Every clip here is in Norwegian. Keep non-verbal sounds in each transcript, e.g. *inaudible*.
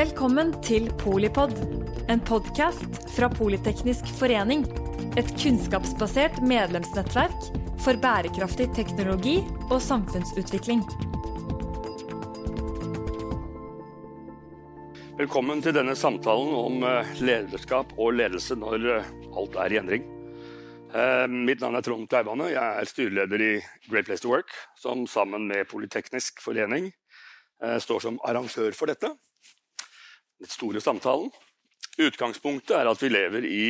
Velkommen til Polipod, en podkast fra Politeknisk forening. Et kunnskapsbasert medlemsnettverk for bærekraftig teknologi og samfunnsutvikling. Velkommen til denne samtalen om eh, lederskap og ledelse når eh, alt er i endring. Eh, mitt navn er Trond Kleivane. Jeg er styreleder i Great Place to Work, som sammen med Politeknisk forening står som arrangør for dette den store samtalen. Utgangspunktet er at vi lever i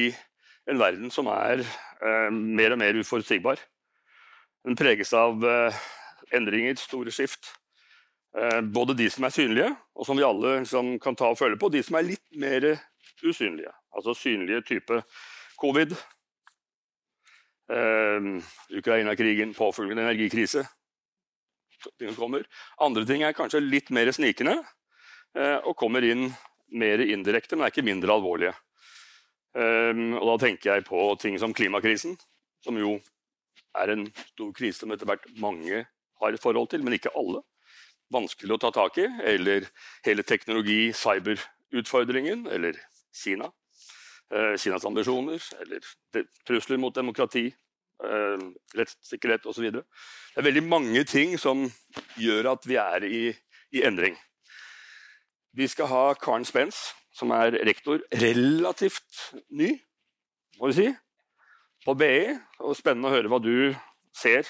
en verden som er eh, mer og mer uforutsigbar. Den preges av eh, endringer, store skift. Eh, både de som er synlige, og som vi alle liksom, kan ta og føle på, og de som er litt mer usynlige. Altså synlige type covid, eh, Ukraina-krigen, påfølgende energikrise. Andre ting er kanskje litt mer snikende eh, og kommer inn mer indirekte, men er ikke mindre alvorlige. Um, og da tenker jeg på ting som klimakrisen, som jo er en stor krise som etter hvert mange har et forhold til, men ikke alle. Vanskelig å ta tak i. Eller hele teknologi-, cyberutfordringen. Eller Kina. Uh, Kinas ambisjoner. Eller trusler mot demokrati. Uh, rettssikkerhet osv. Det er veldig mange ting som gjør at vi er i, i endring. Vi skal ha Karen Spence, som er rektor, relativt ny, må vi si, på BI. Og spennende å høre hva du ser,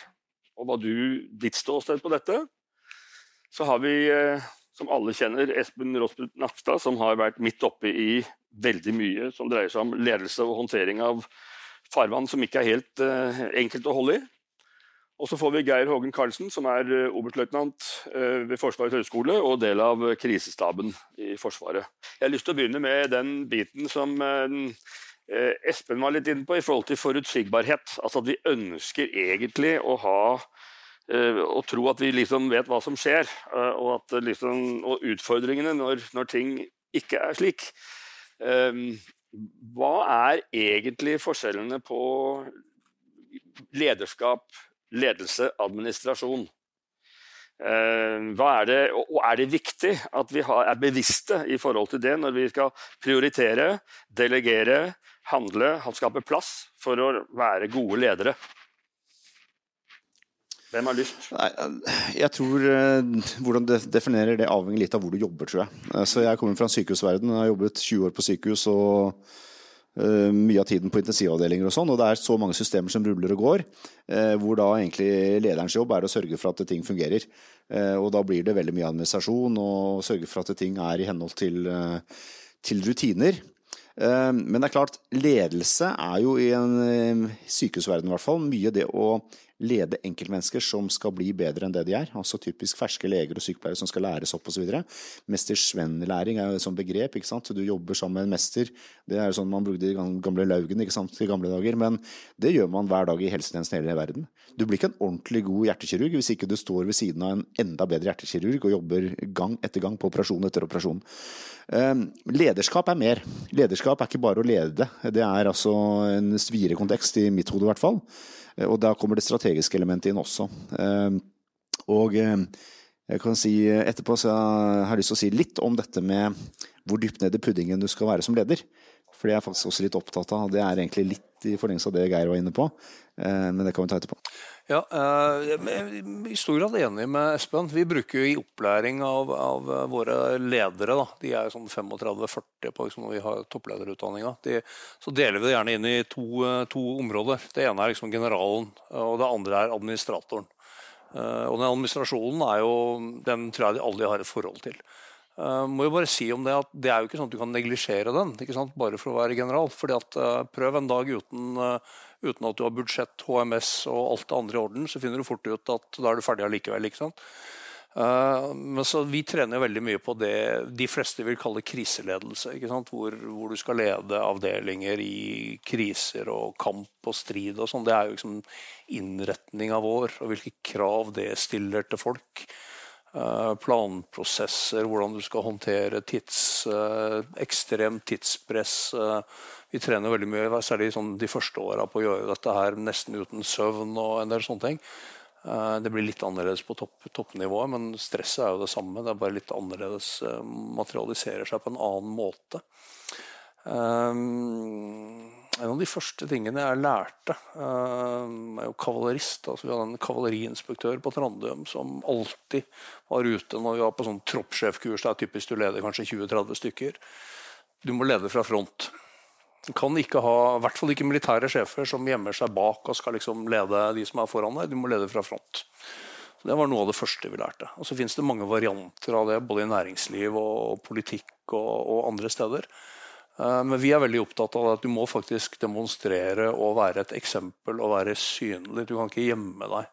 og hva du, ditt ståsted på dette. Så har vi, eh, som alle kjenner, Espen Rosput Nakstad, som har vært midt oppe i veldig mye som dreier seg om ledelse og håndtering av farvann som ikke er helt uh, enkelt å holde i. Og så får vi Geir Hågen Karlsen, som er eh, oberstløytnant eh, ved Forsvarets høgskole og del av krisestaben i Forsvaret. Jeg har lyst til å begynne med den biten som eh, Espen var litt inne på i forhold til forutsigbarhet. Altså at vi ønsker egentlig å ha og tro at vi liksom vet hva som skjer, og, at liksom, og utfordringene når, når, ting ikke er slik. Hva er egentlig forskjellene på lederskap, ledelse, administrasjon. Eh, er det, og er det viktig at vi er bevisste i forhold til det når vi skal prioritere, delegere, handle, skape plass for å være gode ledere? Hvem har lyst? Nei, jeg tror uh, Hvordan du definerer det, avhenger litt av hvor du jobber, tror jeg. Så jeg kommer fra en sykehusverden. Jeg har jobbet 20 år på sykehus og Eh, mye av tiden på intensivavdelinger og sånn, og det er så mange systemer som ruller og går, eh, hvor da egentlig lederens jobb er å sørge for at ting fungerer. Eh, og da blir det veldig mye administrasjon og sørge for at ting er i henhold til, til rutiner. Men det er klart, ledelse er jo i en sykehusverden i hvert fall mye det å lede enkeltmennesker som skal bli bedre enn det de er. Altså typisk ferske leger og sykepleiere som skal læres opp osv. Mesters-venn-læring er jo et sånt begrep. ikke sant? Du jobber sammen med en mester. Det er jo sånn man brukte i gamle Laugen ikke sant? i gamle dager. Men det gjør man hver dag i helsetjenesten i hele verden. Du blir ikke en ordentlig god hjertekirurg hvis ikke du står ved siden av en enda bedre hjertekirurg og jobber gang etter gang på operasjon etter operasjon. Ehm, lederskap er mer. Lederskap er ikke bare å lede. Det er altså en videre kontekst, i mitt hode i hvert fall. Eh, og da kommer det strategiske elementet inn også. Eh, og eh, jeg kan si etterpå så jeg har lyst til å si litt om dette med hvor dypt ned i puddingen du skal være som leder. For det er jeg faktisk også litt opptatt av. Det er egentlig litt i forlengelse av det Geir var inne på. Men det kan vi ta etterpå. Ja, jeg er I stor grad enig med Espen. Vi bruker jo i opplæring av, av våre ledere, da. de er sånn 35-40 på liksom, når vi har topplederutdanninga, de, så deler vi det gjerne inn i to, to, områder. Det ene er liksom generalen, og det andre er administratoren. Eh, og den administrasjonen er jo, den tror jeg de alle har et forhold til. Uh, må jo bare si om Det at det er jo ikke sånn at du kan neglisjere den ikke sant? bare for å være general. fordi at uh, Prøv en dag uten uh, uten at du har budsjett, HMS og alt det andre i orden, så finner du fort ut at da er du ferdig allikevel. ikke sant? Men så Vi trener veldig mye på det de fleste vil kalle kriseledelse. ikke sant? Hvor, hvor du skal lede avdelinger i kriser og kamp og strid. og sånn. Det er jo liksom innretninga vår og hvilke krav det stiller til folk. Uh, planprosesser, hvordan du skal håndtere tids, uh, ekstremt tidspress. Uh, vi trener veldig mye, særlig sånn de første åra, på å gjøre dette her nesten uten søvn og en del sånne ting. Eh, det blir litt annerledes på topp, toppnivået, men stresset er jo det samme. Det er bare litt annerledes, eh, materialiserer seg på en annen måte. Um, en av de første tingene jeg lærte, uh, er jo kavalerist. Altså, vi hadde en kavaleriinspektør på Trandum som alltid var ute når vi var på sånn troppssjefkurs. Det er typisk du leder kanskje 20-30 stykker. Du må lede fra front. Du kan ikke ha, i hvert fall ikke militære sjefer som gjemmer seg bak og skal liksom lede de som er foran deg. Du må lede fra front. Så det var noe av det første vi lærte. Og så finnes det mange varianter av det, både i næringsliv og politikk og, og andre steder. Eh, men vi er veldig opptatt av at du må faktisk demonstrere og være et eksempel og være synlig. Du kan ikke gjemme deg.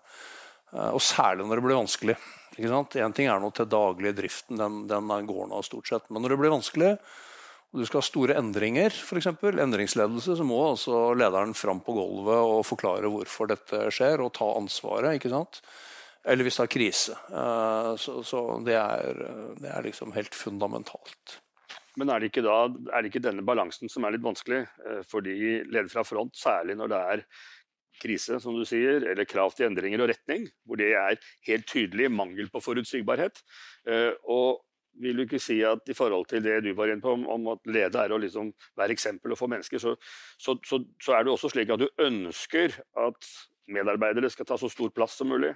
Eh, og særlig når det blir vanskelig. Én ting er noe til daglig driften, den, den, går nå stort sett. Men når det blir vanskelig, og du skal ha store endringer, f.eks. endringsledelse, så må altså lederen fram på gulvet og forklare hvorfor dette skjer, og ta ansvaret. ikke sant? Eller hvis det er krise. Eh, så, så det, er, det er liksom helt fundamentalt. Men er det, ikke da, er det ikke denne balansen som er litt vanskelig? Eh, fordi leder fra front, særlig når det er krise, som du sier, eller krav til endringer og retning, hvor det er helt tydelig mangel på forutsigbarhet. Eh, og vil du ikke si at i forhold til det du var inne på, om at lede er å liksom være eksempel og få mennesker, så, så, så, så er det også slik at du ønsker at medarbeidere skal ta så stor plass som mulig.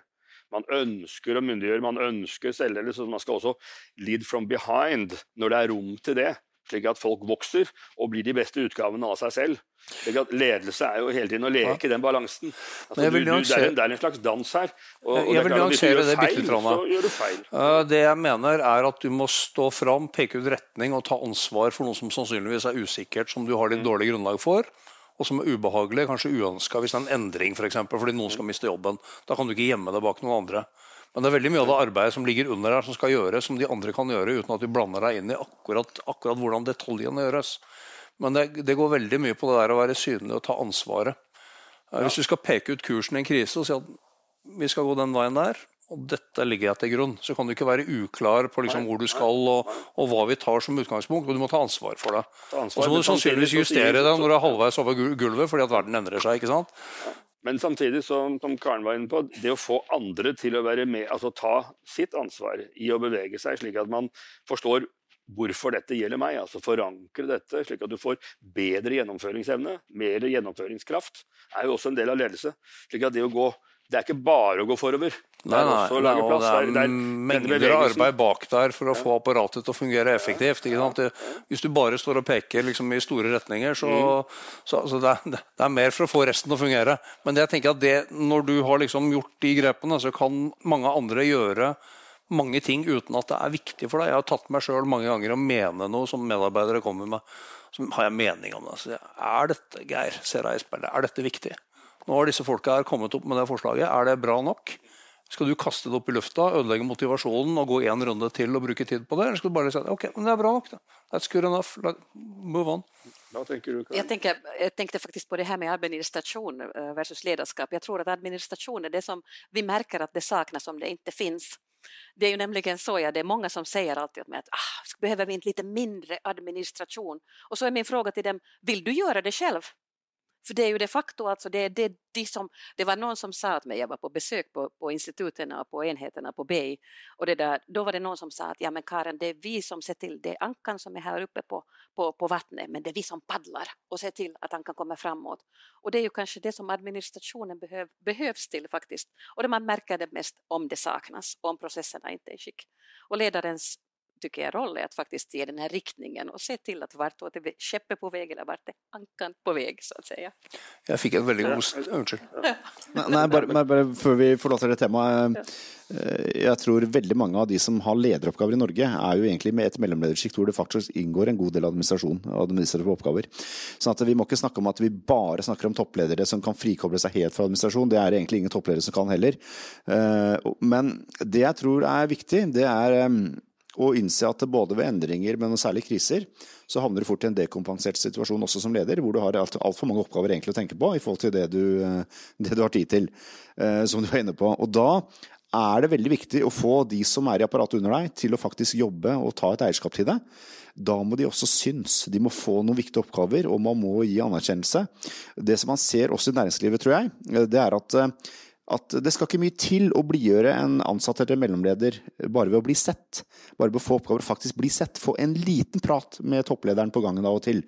Man ønsker å myndiggjøre, man ønsker selvledelse. Man skal også lead from behind når det er rom til det. Slik at folk vokser og blir de beste utgavene av seg selv. Slik at Ledelse er jo hele tiden å leke ja. den balansen. Altså, du, du, det, er en, det, er en, slags dans her. Og, og jeg vil nyansere det bitte litt. Så gjør du feil. Uh, det jeg mener, er at du må stå fram, peke ut retning og ta ansvar for noe som sannsynligvis er usikkert, som du har litt mm. dårlig grunnlag for og som er ubehagelig, kanskje uønska hvis det er en endring for eksempel, fordi noen skal miste jobben. Da kan du ikke gjemme deg bak noen andre. Men det er veldig mye av det arbeidet som ligger under her, som skal gjøres, som de andre kan gjøre uten at du blander deg inn i akkurat, akkurat hvordan detaljene gjøres. Men det, det, går veldig mye på det der å være synlig og ta ansvaret. Ja. Hvis du skal peke ut kursen i en krise og si at vi skal gå den veien der, og dette ligger jeg til grunn. Så kan du ikke være uklar på liksom hvor du skal og, og, hva vi tar som utgangspunkt. Og du må ta ansvar for det. Og så må du sannsynligvis justere det når du er halvveis over gulvet fordi at verden endrer seg. ikke sant? Men samtidig, som, som Karen var inne på, det å få andre til å være med, altså ta sitt ansvar i å bevege seg, slik at man forstår hvorfor dette gjelder meg. altså Forankre dette, slik at du får bedre gjennomføringsevne, mer gjennomføringskraft, er jo også en del av ledelse. slik at det å gå det er ikke bare å gå forover. Nei, nei, det er, det er, det er mengder av arbeid bak der for å få apparatet til å fungere effektivt. Hvis du bare står og peker liksom, i store retninger, så, mm. så, så det, er, det, er, mer for å få resten til å fungere. Men jeg tenker at når du har liksom gjort de grepene, så kan mange andre gjøre mange ting uten at det er viktig for deg. Jeg har tatt meg sjøl mange ganger å mene noe som medarbeidere kommer med. Så har jeg mening om det. Så er dette Geir, ser jeg i spillet, er dette viktig? Nå har disse folka her kommet opp med det forslaget. Er det bra nok? Skal du kaste det opp i lufta, ødelegge motivasjonen og gå en runde til og bruke tid på det? Eller skal du bare si ok, men det er bra nok, da. That's good enough. Move on. Hva tenker du? Jeg, tenker, jeg tenkte faktisk på det her med administrasjon eh, versus lederskap. Jeg tror at administrasjon er det som vi merker at det saknes om det ikke finnes. Det är ju nämligen så, ja, det är många som säger alltid att ah, behöver vi inte lite mindre administration? Och så är min fråga till dem, vill du göra det själv? För det er jo de facto altså, det, det, de som, det var noen som sa at jeg var på besøk på, på instituttene og på enhetene på BEI, og det der, da var det noen som sa at ja men Karen, det er vi som ser til, det er ankan som er her oppe på, på, på vattnet, men det er vi som padler og ser til at ankan kommer framåt. Og det er jo kanskje det som administrationen behøv, behøves til, faktisk. Og det man merker det mest om det saknas, om prosessene ikke er i skick. Og ledarens tycker jag, roll är att faktiskt ge den här riktningen och se till att vart är skeppet på väg eller vart är ankan på väg, så att säga. Jeg fikk en veldig god Unnskyld. *laughs* Nei, bare, bare, før vi forlater det temaet. Eh, jeg tror veldig mange av de som har lederoppgaver i Norge, er jo egentlig med et mellomledersjikt hvor det faktisk inngår en god del administrasjon og administrative oppgaver. Sånn at Vi må ikke snakke om at vi bare snakker om toppledere som kan frikoble seg helt fra administrasjon. Det er egentlig ingen toppledere som kan heller. Eh, men det jeg tror er viktig, det er og innse at både ved endringer, men særlig kriser, så havner du fort i en dekompensert situasjon også som leder, hvor du har altfor alt mange oppgaver egentlig å tenke på i forhold til det du, eh, det du har tid til, eh, som du er inne på. Og da er det veldig viktig å få de som er i apparatet under deg, til å faktisk jobbe og ta et eierskap til det. Da må de også synes. De må få noen viktige oppgaver, og man må gi anerkjennelse. Det som man ser også i næringslivet, tror jeg, det er at at det skal ikke mye til å blidgjøre en ansatt eller mellomleder bare ved å bli sett. Bare ved å få oppgaver faktisk bli sett. Få en liten prat med topplederen på gangen av og til.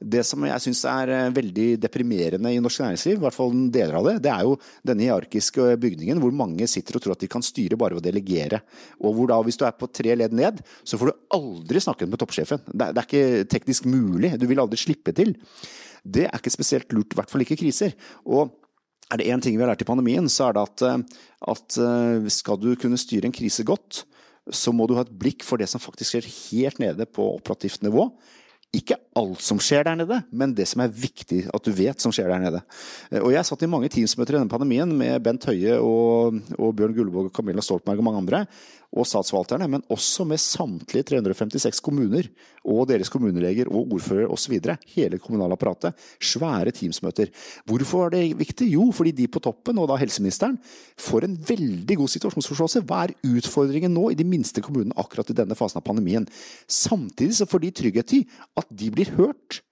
Det som jeg syns er eh, veldig deprimerende i norsk næringsliv, i hvert fall deler av det, det er jo denne hierarkiske bygningen hvor mange sitter og tror at de kan styre bare ved å delegere. Og hvor da, hvis du er på tre ledd ned, så får du aldri snakket med toppsjefen. Det er, ikke teknisk mulig. Du vil aldri slippe til. Det er ikke spesielt lurt, i hvert fall ikke kriser. Og er det én ting vi har lært i pandemien, så er det at, eh, at eh, skal du kunne styre en krise godt, så må du ha et blikk for det som faktisk skjer helt nede på operativt nivå. Ikke alt som skjer der nede, men det som er viktig at du vet som skjer der nede. Eh, og Jeg satt i mange Teams-møter i denne pandemien med Bent Høie og, og Bjørn Gullvåg og Camilla Stoltenberg og mange andre og statsforvalterne, men også med samtlige 356 kommuner og deres kommuneleger og ordførere osv. Hele kommunalapparatet. Svære Teams-møter. Hvorfor var det viktig? Jo, fordi de på toppen, og da helseministeren, får en veldig god situasjonsforståelse. Hva er utfordringen nå i de minste kommunene akkurat i denne fasen av pandemien? Samtidig så får de trygghet i at de blir hørt.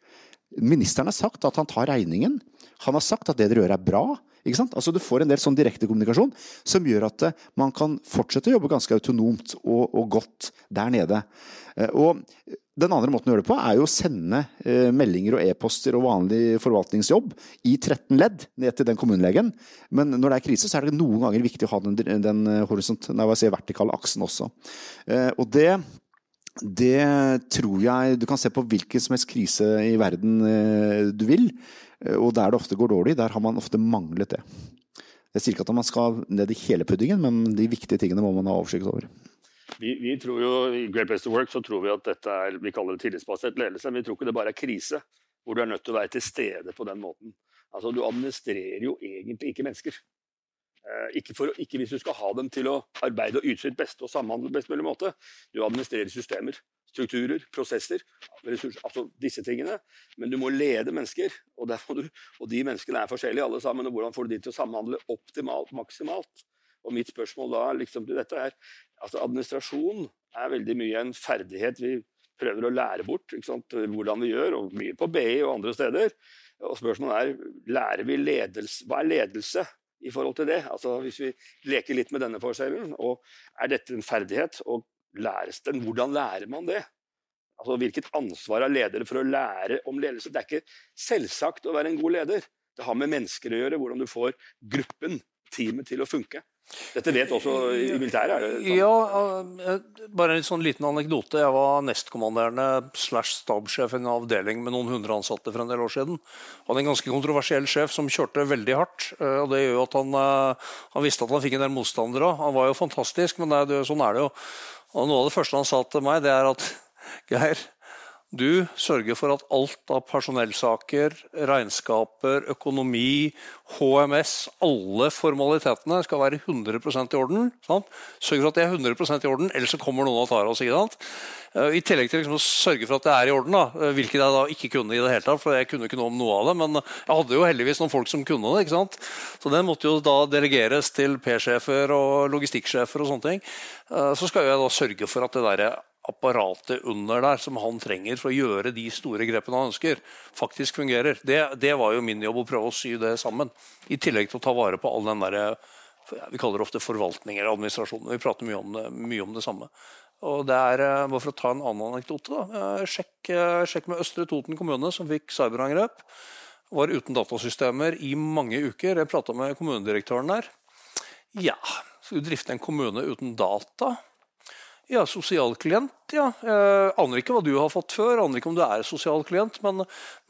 Ministeren har sagt at han tar regningen. Han har sagt at det dere gjør er bra. Ikke sant? Altså Du får en del sånn direktekommunikasjon som gjør at eh, man kan fortsette å jobbe ganske autonomt og, og godt der nede. Eh, og den andre måten å gjøre det på, er jo å sende eh, meldinger og e-poster og vanlig forvaltningsjobb i 13 ledd ned til den kommunelegen. Men når det er krise, så er det noen ganger viktig å ha den, den horisont, nei, si, vertikale aksen også. Og det, det tror jeg Du kan se på hvilken som helst krise i verden du vil. Eh, og der det ofte går dårlig, der har man ofte manglet det. Jeg sier ikke at man skal ned i hele puddingen, men de viktige tingene må man ha oversikt over. Vi, vi, tror jo, I Great Place to Work så tror vi at dette er vi kaller det tillitsbasert ledelse. Men vi tror ikke det bare er krise, hvor du er nødt til å være til stede på den måten. Altså, Du administrerer jo egentlig ikke mennesker. Eh, ikke, for, ikke, hvis du skal ha dem til å arbeide og yte sitt beste og samhandle på best mulig måte. Du administrerer systemer, strukturer, prosesser, ressurser, altså disse tingene. Men du må lede mennesker, og, du, og, de menneskene er forskjellige alle sammen. og Hvordan får du de til å samhandle optimalt, maksimalt? Og mitt spørsmål da liksom til dette er altså Administrasjon er veldig mye en ferdighet vi prøver å lære bort. Hvordan vi gjør, og mye på BI og andre steder. Og spørsmålet er lærer vi ledelse, hva er ledelse? i forhold til det. Altså Hvis vi leker litt med denne forskjellen, og er dette en ferdighet, og læres den? Hvordan lærer man det? Altså Hvilket ansvar har ledere for å lære om ledelse? Det er ikke selvsagt å være en god leder. Det har med mennesker å gjøre, hvordan du får gruppen, teamet, til å funke. Dette vet også i militæret? Sånn? Ja, eh, bare en sånn liten anekdote. Jeg var nestkommanderende slash stabssjef i en avdeling med noen hundre ansatte for en del år siden. Han hadde en ganske kontroversiell sjef som kjørte veldig hardt. Eh, og det gjør jo at han, eh, han visste at han fikk en del motstandere. Han var jo fantastisk, men det, sånn er det jo. Og Noe av det første han sa til meg, det er at Geir, du sørger for at alt av personellsaker, regnskaper, økonomi, HMS, alle formalitetene skal være 100% i orden. Sant? Sørg for at det er 100% i orden, ellers så kommer noen og tar oss. ikke sant? Eh, I tillegg til liksom å sørge for at det er i orden, da, eh, hvilket jeg da ikke kunne. i det hele tatt, for Jeg kunne ikke noe om noe av det, men jeg hadde jo heldigvis noen folk som kunne det. ikke sant? Så den måtte jo da delegeres til P-sjefer og logistikksjefer og sånne ting. Eh, så skal jeg da sørge for at det der apparatet under der som han trenger for å gjøre de store grepene han ønsker, faktisk fungerer. Det, det, var jo min jobb å prøve å sy det sammen. I tillegg til å ta vare på all den der, vi kaller det ofte forvaltning eller administrasjon. Vi prater mye om det, mye om det samme. Og det er, eh, bare For å ta en annen anekdote. da, eh, sjekk, eh, sjekk med Østre Toten kommune, som fikk cyberangrep. Var uten datasystemer i mange uker. Jeg prata med kommunedirektøren der. Ja, skal du drifte en kommune uten data? Ja, sosial klient, ja. Jeg aner ikke hva du har fått før, aner ikke om du er sosial klient. Men,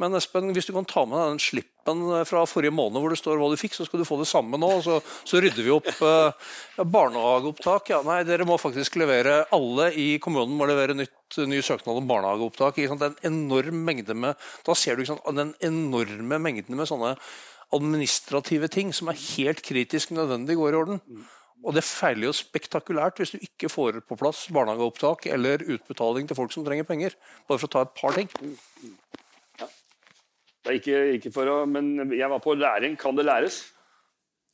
men, Espen, hvis du kan ta med deg den slippen fra forrige måned hvor det står hva du fikk, så skal du få det samme nå. Så, så rydder vi opp. Eh, barnehageopptak, ja nei, dere må faktisk levere Alle i kommunen må levere nytt, ny søknad om barnehageopptak. Ikke sant? En enorm mengde med, da ser du ikke sant, den enorme mengden med sånne administrative ting som er helt kritisk nødvendig går i orden. Og det feiler jo spektakulært hvis du ikke får på plass barnehageopptak eller utbetaling til folk som trenger penger. Bare for å ta et par ting. Ja. Det er ikke, ikke for å Men jeg var på læring. Kan det læres?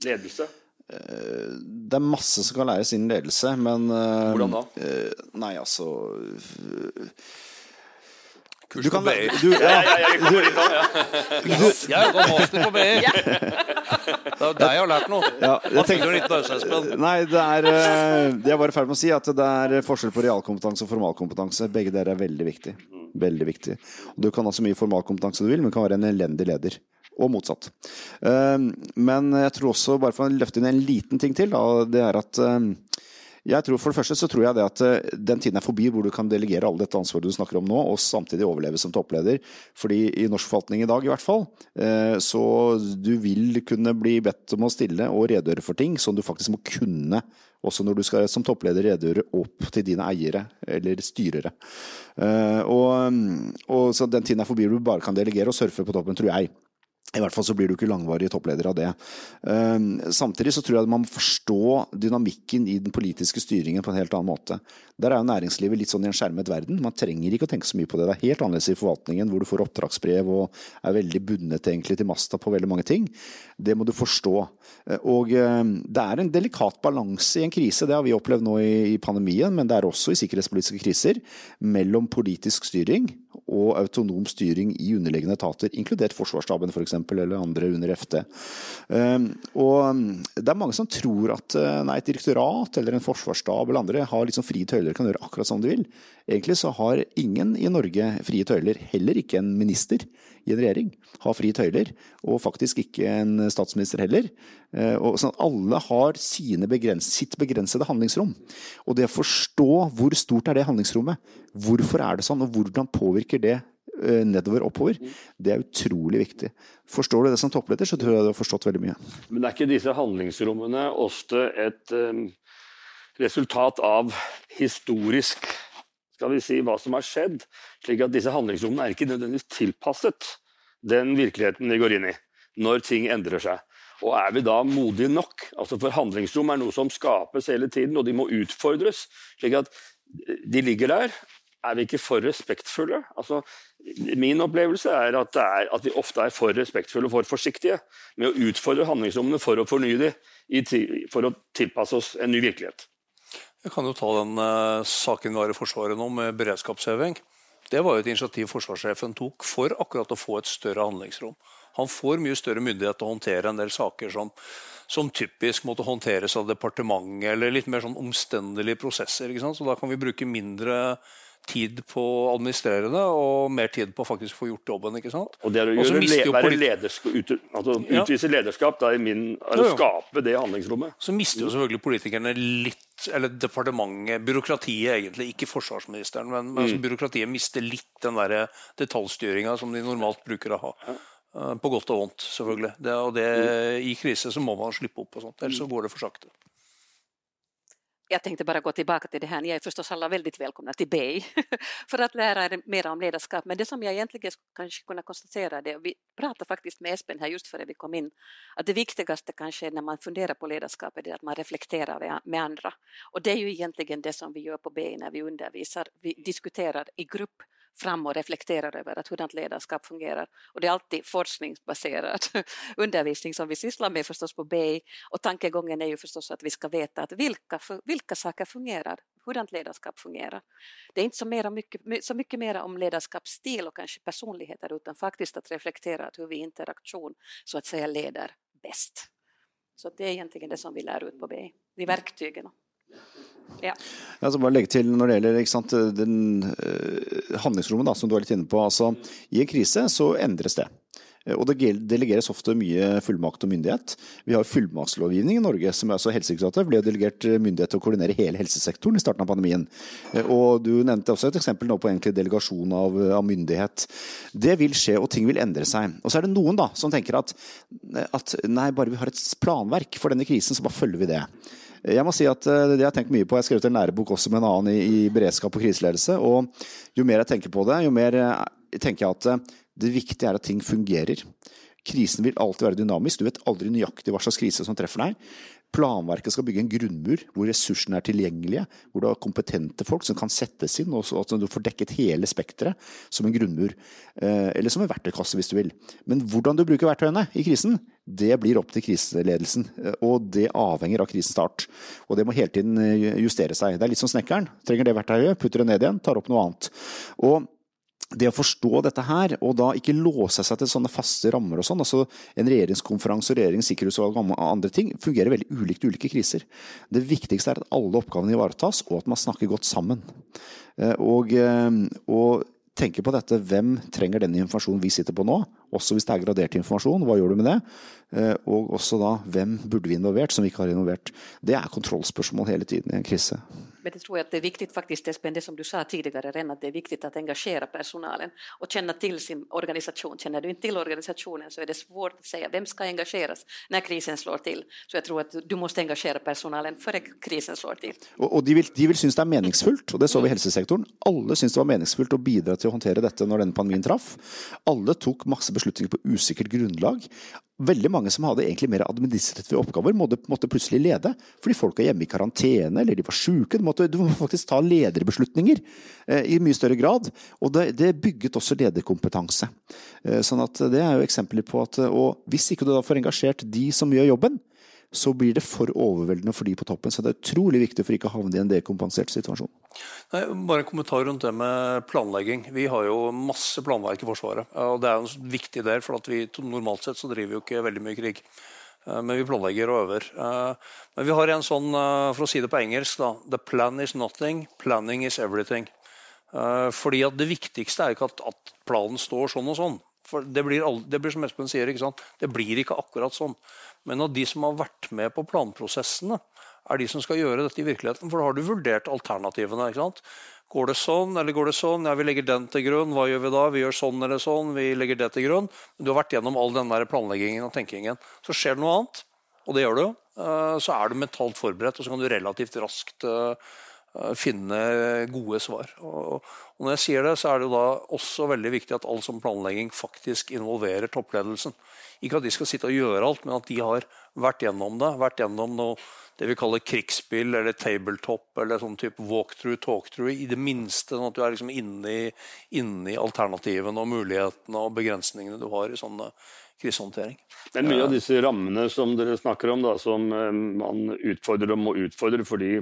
Ledelse? Eh, det er masse som kan læres innen ledelse, men eh, Hvordan da? Eh, nei, altså kurs Du kan, på BI. du, ja, Ja, ja, jeg nå. Jeg har gått master på BI. Det er jo deg jeg har lært noe. ja, Hva tenker, du litt Espen? Nei, det er eh, Jeg bare i ferd med å si at det er forskjell på realkompetanse og formalkompetanse. Begge dere er veldig viktig. Veldig viktig. Du kan ha så mye formalkompetanse du vil, men du kan være en elendig leder. Og motsatt. Eh, Men jeg tror også, bare for å løfte inn en liten ting til, det er at eh, jeg tror For det første så tror jeg det at eh, den tiden er forbi hvor du kan delegere alle dette ansvaret du snakker om nå, og samtidig overleve som toppleder. Fordi i norsk forvaltning i dag, i hvert fall, eh, så du vil kunne bli bedt om å stille og redegjøre for ting som du faktisk må kunne. Også når du skal som toppleder redegjøre opp til dine eiere eller styrere. Eh, Og, og så den tiden er forbi hvor du bare kan delegere og surfe på toppen, tror jeg. I hvert fall så blir du ikke langvarig toppleder av det. Um, samtidig så tror jeg at man må forstå dynamikken i den politiske styringen på en helt annen måte. Der er jo næringslivet litt sånn i en skjermet verden. Man trenger ikke å tenke så mye på det. Det er helt annerledes i forvaltningen, hvor du får oppdragsbrev og er veldig bundet egentlig til masta på veldig mange ting. Det må du forstå. Og um, det er en delikat balanse i en krise, det har vi opplevd nå i pandemien, men det er også i sikkerhetspolitiske kriser, mellom politisk styring og autonom styring i underliggende etater, inkludert Forsvarsstaben f.eks., eller andre under FT. Um, og um, det er mange som tror at uh, nei, et direktorat eller en forsvarsstab eller andre har liksom frie tøyler kan gjøre akkurat som de vil. Egentlig så har ingen i Norge frie tøyler, heller ikke en minister i en regjering har frie tøyler, og faktisk ikke en statsminister heller. Eh, Og sånn at alle har sine begrens sitt begrensede handlingsrom. Og det å forstå hvor stort er det handlingsrommet, hvorfor er det sånn, og hvordan påvirker det eh, nedover oppover, det er utrolig viktig. Forstår du det som toppleder, så tror jeg du har forstått veldig mye. Men er ikke disse handlingsrommene ofte et um, resultat av historisk skal vi si, hva som har skjedd? Slik at disse handlingsrommene er ikke nødvendigvis tilpasset den virkeligheten vi går inn i, når ting endrer seg. Og er vi da modige nok? Altså For handlingsrom er noe som skapes hele tiden, og de må utfordres. slik at de ligger der. Er vi ikke for respektfulle? Altså, min opplevelse er at, er at vi ofte er for respektfulle og for forsiktige med å utfordre handlingsrommene for å fornye dem, for å tilpasse oss en ny virkelighet. Jeg kan jo ta den uh, saken vi har i Forsvaret nå, med beredskapsheving. Det var jo et initiativ forsvarssjefen tok for akkurat å få et større handlingsrom. Han får mye større myndighet til å håndtere en del saker som, som typisk måtte håndteres av departementet, eller litt mer sånn omstendelige prosesser. Så da kan vi bruke mindre tid på å administrere det, og mer tid på å faktisk få gjort jobben. ikke sant? Og det er å gjøre, være ledersk, ut, altså, Ja. utvise lederskap da, i min, er å skape det handlingsrommet. Så mister jo selvfølgelig politikerne litt, eller departementet, byråkratiet egentlig, ikke forsvarsministeren, men, men altså byråkratiet mister litt den der detaljstyringa som de normalt bruker å ha. Eh, På godt og vondt, selvfølgelig. Det, og det, I krise så må man slippe opp, og sånt, ellers så går det for sakte. Jag tänkte bara gå tillbaka till det här. Ni är förstås alla väldigt välkomna till BEI *laughs* för att lära er mer om ledarskap. Men det som jag egentligen kanske kunna konstatera, det, vi pratade faktiskt med Espen här just före vi kom in, att det viktigaste kanske när man funderar på ledarskap är det att man reflekterar med andra. Och det är ju egentligen det som vi gör på BEI när vi undervisar. Vi diskuterar i grupp fram och reflekterar över att hurdant ledarskap fungerar. Och det är alltid forskningsbaserad *laughs* undervisning som vi sysslar med förstås på BI. Och tankegången är ju förstås att vi ska veta att vilka, vilka saker fungerar, hurdant ledarskap fungerar. Det är inte så, mera mycket, så mycket mer om ledarskapsstil och kanske personligheter utan faktiskt att reflektera hur vi interaktion så att säga leder bäst. Så det är egentligen det som vi lär ut på BI, de verktygen. Ja. Jeg skal bare legge til når det gjelder sant, den, uh, handlingsrommet da, som du er litt inne på. Altså, I en krise så endres det. Eh, Og det delegeres ofte mye fullmakt og myndighet. Vi har fullmaktslovgivning i Norge, som er altså Helsedirektoratet ble delegert eh, myndighet til å koordinere hele helsesektoren i starten av pandemien. Og du nevnte også et eksempel nå på egentlig delegasjon av, av myndighet. Det vil skje, og ting vil endre seg. Og så er det noen da som tenker at, at nei, bare vi har et planverk for denne krisen, så bare følger vi det. Jeg må si at det det har tenkt mye på. Jeg har skrevet en lærebok også med en annen i, i beredskap og kriseledelse. Og jo mer jeg tenker på det, jo mer eh, tenker jeg at eh, det viktige er at ting fungerer. Krisen vil alltid være dynamisk. Du vet aldri nøyaktig hva slags krise som treffer deg. Planverket skal bygge en grunnmur hvor ressursene er tilgjengelige, hvor du har kompetente folk som kan settes inn, og at du får dekket hele spekteret som en grunnmur. Eh, Eller som en verktøykasse, hvis du vil. Men hvordan du bruker verktøyene i krisen, det blir opp til kriseledelsen. eh, Og det avhenger av krisens start. Og det må hele tiden eh, justere seg. Det er litt som snekkeren. Trenger det verktøyet, putter det ned igjen, tar opp noe annet. Og det å forstå dette her, og da ikke låse seg til sånne faste rammer og sånn, altså en regjeringskonferanse og regjerings sikkerhetsutvalg og andre ting, fungerer veldig ulikt ulike kriser. Det viktigste er at alle oppgavene ivaretas, og at man snakker godt sammen. Eh, og, eh, og tenke på dette, hvem trenger den informasjonen vi sitter på nå? Også hvis det er gradert informasjon, hva gjør du med det? Eh, og også da, hvem burde vi involvert som vi ikke har involvert? Det er kontrollspørsmål hele tiden i en krise. Men det tror jag att det är viktigt faktiskt, Espen, det som du sa tidigare redan, att det är viktigt att engagera personalen och känna till sin organisation. Känner du inte till organisationen så är det svårt att säga vem ska engageras när krisen slår till. Så jag tror att du måste engagera personalen före krisen slår till. Og, og de, vil, de vil synes det er meningsfullt, og det så vi i helsesektoren. Alle synes det var meningsfullt å bidra til å håndtere dette når denne pandemien traff. Alle tok masse beslutninger på usikkert grunnlag. Veldig mange som hadde egentlig mer administrative oppgaver, måtte, måtte plutselig lede. Fordi folk var hjemme i karantene, eller de var syke. Du, du må faktisk ta lederbeslutninger eh, i mye større grad. Og det, det bygget også lederkompetanse. Eh, sånn at det er jo eksempler på at Og hvis ikke du da får engasjert de som gjør jobben, så blir det for overveldende for de på toppen. Så det er utrolig viktig for ikke å havne i en dekompensert situasjon. Nei, bare en kommentar rundt det med planlegging. Vi har jo masse planverk i Forsvaret. og Det er en viktig del, for vi, normalt sett så driver vi jo ikke veldig mye krig. Eh, men vi planlegger og øver. Eh, men vi har en sånn, eh, for å si det på engelsk, da, The plan is nothing, planning is everything. Fordi at Det viktigste er ikke at, planen står sånn og sånn. For det blir, det blir som Espen sier, ikke sant? det blir ikke akkurat sånn. Men av de som har vært med på planprosessene, er de som skal gjøre dette i virkeligheten. For da har du vurdert alternativene. ikke sant? Går det sånn, eller går det sånn? Ja, vi legger den til grunn. Hva gjør vi da? Vi gjør sånn eller sånn. Vi legger det til grunn. Men du har vært gjennom all den der planleggingen og tenkingen. Så skjer det noe annet, og det gjør du, eh, så er du mentalt forberedt, og så kan du relativt raskt eh, finne gode svar. Og når jeg sier det, så er det da også veldig viktig at all som planlegging faktisk involverer toppledelsen. Ikke at de skal sitte og gjøre alt, men at de har vært gjennom det. Vært gjennom noe, det vi kaller krigsspill eller tabletop eller sånn type walkthrough, talkthrough. I det minste sånn at du er liksom inne i, inne alternativene og mulighetene og begrensningene du har i sånne krisehåndtering. Men mye av disse rammene som dere snakker om, da, som uh, man utfordrer og må utfordre fordi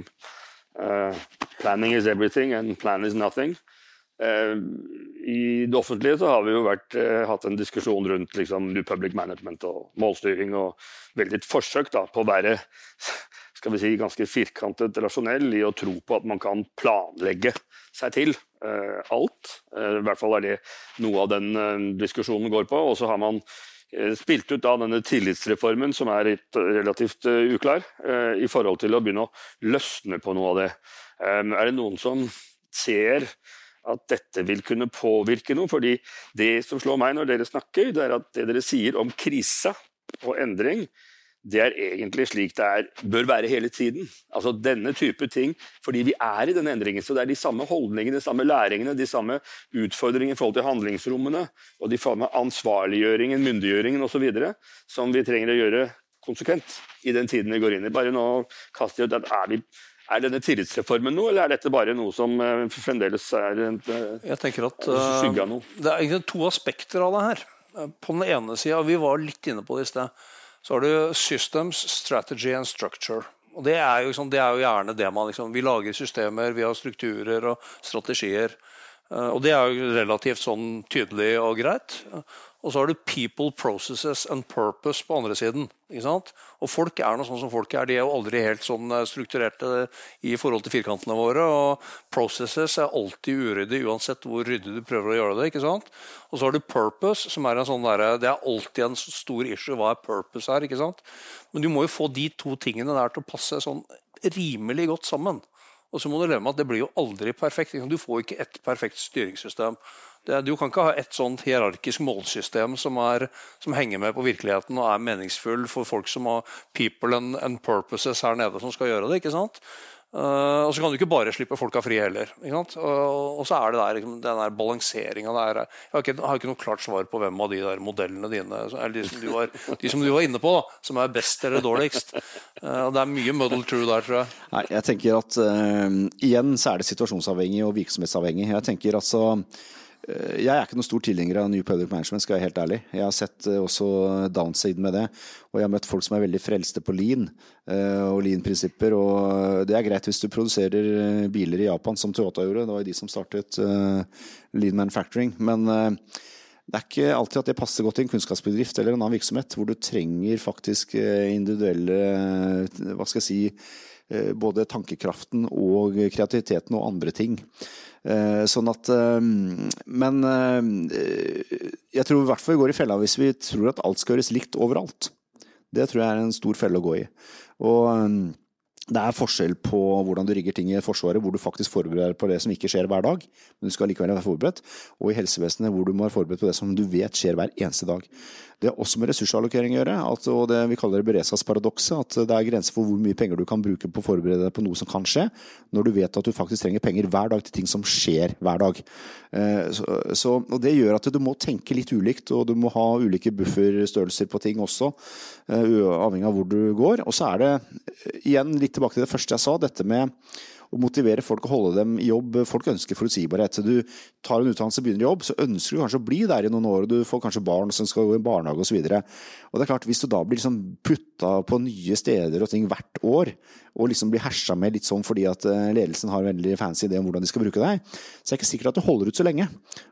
uh, planning is everything and plan is nothing. Uh, i det offentlige så har vi jo vært, uh, hatt en diskusjon rundt liksom, New Public Management og målstyring, og veldig et forsøk da, på å være skal vi si, ganske firkantet rasjonell i å tro på at man kan planlegge seg til eh, alt. Eh, I hvert fall er det noe av den eh, diskusjonen går på. Og så har man eh, spilt ut da denne tillitsreformen, som er relativt uh, uklar, i forhold til å begynne å løsne på noe av det. Er det noen som ser at dette vil kunne påvirke noe. fordi det som slår meg når dere snakker, det er at det dere sier om krise og endring, det er egentlig slik det er, bør være hele tiden. Altså denne type ting, fordi vi er i denne endringen. Så det er de samme holdningene, de samme læringene, de samme utfordringene i forhold til handlingsrommene, og de samme ansvarliggjøringen, myndiggjøringen osv. som vi trenger å gjøre konsekvent i den tiden vi går inn i. Bare nå kaster jeg ut er vi er denne tillitsreformen noe, eller er dette bare noe som uh, fremdeles er en, uh, Jeg tenker at uh, Det er egentlig to aspekter av det her. På den ene sida, vi var litt inne på det i sted, så har du systems, strategy and structure. Og Det er jo, liksom, det er jo gjerne det man liksom, Vi lager systemer, vi har strukturer og strategier. Og det er jo relativt sånn tydelig og greit. Og så har du people, processes and purpose på andre siden. Og folk er noe sånn som folk er. De er jo aldri helt sånn eh, strukturerte i forhold til firkantene våre. Og processes er alltid uryddig uansett hvor ryddig du prøver å gjøre det. ikke sant? Og så har du purpose, som er en sånn der, det er alltid en stor issue hva er purpose her. ikke sant? Men du må jo få de to tingene der til å passe sånn rimelig godt sammen. Og så må du leve med at det blir jo aldri perfekt. Du får ikke et perfekt styringssystem. Du kan ikke ha et sånt hierarkisk målsystem som, er, som, henger med på virkeligheten og er meningsfull for folk som har people and, and purposes her nede som skal gjøre det. ikke sant? Uh, og så kan du ikke bare slippe folka fri heller. Uh, og så er det der, liksom, den der balanseringa der jeg har, ikke, har, ikke, noe klart svar på hvem av de der modellene dine eller de som du var, som du var inne på, da, som er best eller dårligst. Uh, og Det er mye muddle true der, tror jeg. Nei, jeg tenker at Igjen så er det situasjonsavhengig og virksomhetsavhengig. Jeg tenker altså jeg er ikke noen stor tilhenger av New Public Management, skal jeg være helt ærlig. Jeg har sett eh, også downside med det. Og jeg har møtt folk som er veldig frelste på lean eh, og lean-prinsipper. Og det er greit hvis du produserer biler i Japan, som Toyota gjorde. Det var jo de som startet lean manufacturing. Men det er ikke alltid at det passer godt i en kunnskapsbedrift eller en annen virksomhet, hvor du trenger faktisk individuelle Hva skal jeg si både tankekraften og kreativiteten og andre ting. Eh, sånn at eh, Men eh, jeg tror i hvert fall vi går i fella hvis vi tror at alt skal gjøres likt overalt. Det tror jeg er en stor felle å gå i. Og det er forskjell på hvordan du rigger ting i Forsvaret, hvor du faktisk forbereder deg på det som ikke skjer hver dag, men du skal likevel være forberedt, og i helsevesenet hvor du må være forberedt på det som du vet skjer hver eneste dag. Det har også med ressursallokering å gjøre, at, og det vi kaller det beredskapsparadokset. At det er grenser for hvor mye penger du kan bruke på å forberede deg på noe som kan skje, når du vet at du faktisk trenger penger hver dag til ting som skjer hver dag. Eh, så, og Det gjør at du må tenke litt ulikt, og du må ha ulike bufferstørrelser på ting også, eh, avhengig av hvor du går. Og så er det eh, igjen litt tilbake til det første jeg sa, dette med å motivere folk og holde dem i jobb. Folk ønsker forutsigbarhet. Du tar en utdannelse og begynner i jobb, så ønsker du kanskje å bli der i noen år. og Du får kanskje barn som skal gå i barnehage osv. Hvis du da blir liksom putta på nye steder og ting hvert år, og liksom blir hersa med litt sånn fordi at eh, ledelsen har en veldig fancy idé om hvordan de skal bruke deg, så er det ikke sikkert at du holder ut så lenge.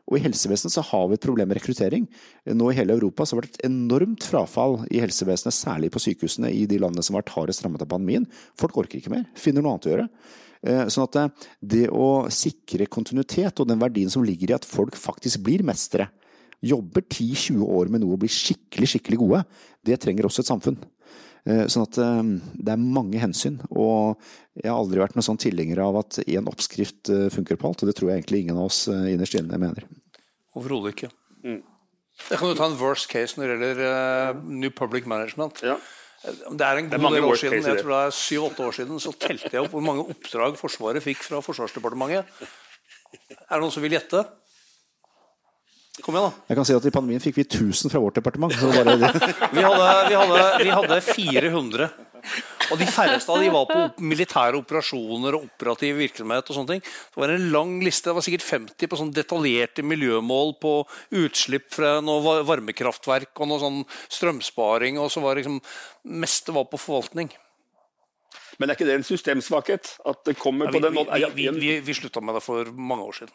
Og i helsevesenet så har vi et problem med rekruttering. Nå i hele Europa så har det vært et enormt frafall i helsevesenet, særlig på sykehusene i de landene som har vært hardest rammet av pandemien. Folk orker ikke mer, finner noe annet å gjøre. Eh, sånn at eh, det å sikre kontinuitet og den verdien som ligger i at folk faktisk blir mestere, jobber 10-20 år med noe og blir skikkelig, skikkelig gode, det trenger også et samfunn. Eh, sånn at det er mange hensyn. Og jeg har aldri vært noen sånn tilhenger av at én oppskrift funker på alt, og det tror jeg egentlig ingen av oss innerst inne mener. Overhodet ikke. Mm. Jeg kan jo ta en worst case når det gjelder uh, New Public Management. Ja. Det er en god del år siden, jeg tror det er syv-åtte år siden, så telte jeg opp hvor mange oppdrag Forsvaret fikk fra Forsvarsdepartementet. Er det noen som vil gjette? Kom igjen, da. Jeg kan si at I pandemien fikk vi 1000 fra vårt departement. *laughs* vi, hadde, vi, hadde, vi hadde 400. Og de færreste av de var på militære operasjoner og operativ virksomhet. og sånne ting. Det var en lang liste, det var sikkert 50 på sånn detaljerte miljømål på utslipp fra noe varmekraftverk og noe sånn strømsparing. Og så var liksom meste var på forvaltning. Men er ikke det en systemsvakhet? At det kommer ja, vi, på den måten? Vi, vi, vi, vi slutta med det for mange år siden.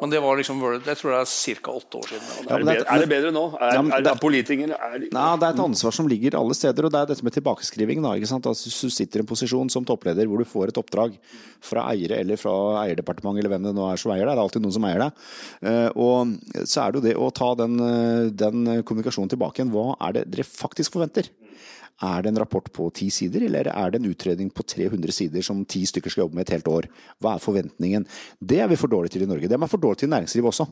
Men det var liksom, jeg tror det er ca. åtte år siden. Ja, er, det bedre, er, det bedre, nå? Er, ja, er det politikere er, Nei, Det er et ansvar som ligger alle steder. og Det er dette med tilbakeskriving. Da, ikke sant? Altså, du sitter i en posisjon som toppleder hvor du får et oppdrag fra eiere eller fra eierdepartementet eller hvem det nå er som eier deg. Det er alltid noen som eier deg. Eh, og så er det jo det å ta den, eh, den kommunikasjonen tilbake igjen. Hva er det dere faktisk forventer? Er det en rapport på ti sider, eller er det en utredning på 300 sider som ti stykker skal jobbe med et helt år? Hva er forventningen? Det er vi for dårlige til i Norge. Det er man for dårlig til næringslivet også.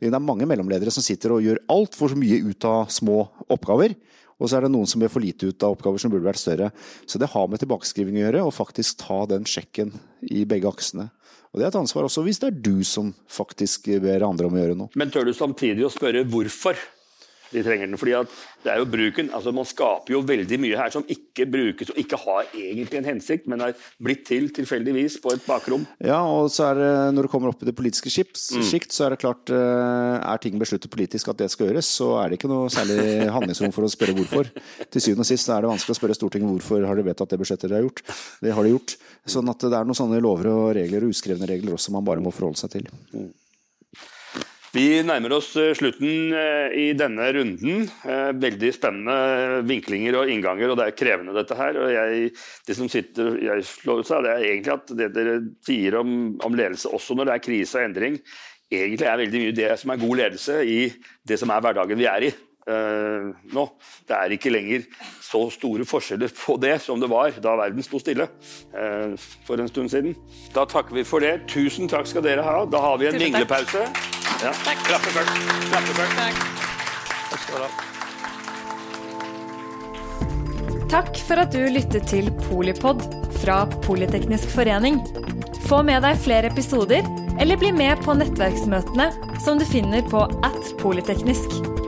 Det er mange mellomledere som sitter og gjør altfor mye ut av små oppgaver. Og så er det noen som gjør for lite ut av oppgaver som burde vært større. Så det har med tilbakeskriving å gjøre, og faktisk ta den sjekken i begge aksene. Og det er et ansvar også hvis det er du som faktisk ber andre om å gjøre noe. Men tør du samtidig å spørre hvorfor? De trenger den. fordi det er jo bruken, altså Man skaper jo veldig mye her som ikke brukes og ikke har egentlig en hensikt, men er blitt til tilfeldigvis på et bakrom. Ja, og så er det, når det kommer opp i det politiske skikt, mm. så er det klart eh, Er ting besluttet politisk at det skal gjøres, så er det ikke noe særlig *laughs* handlingsrom for å spørre hvorfor. Til syvende og sist er det vanskelig å spørre Stortinget hvorfor har de vedtatt det budsjettet de har gjort. Det har de gjort. Sånn at det er noen sånne lover og regler og uskrevne regler også man bare må forholde seg til. Mm. Vi nærmer oss eh, slutten eh, i denne runden. Eh, veldig spennende vinklinger og innganger, og det er krevende dette her. Og jeg, det som sitter jeg slår ut seg, det er egentlig at det dere sier om, om, ledelse, også når det er krise og endring, egentlig er veldig mye det som er god ledelse i det som er hverdagen vi er i. Uh, nå. Det er ikke lenger så store forskjeller på det som det var da verden sto stille eh, for en stund siden. Da takker vi for det. Tusen takk skal dere ha. Da har vi en vinglepause. Ja. Klappe først. Klappe først. Takk for at du lyttet til Polipod fra Politeknisk forening. Få med deg flere episoder, eller bli med på nettverksmøtene som du finner på at polyteknisk.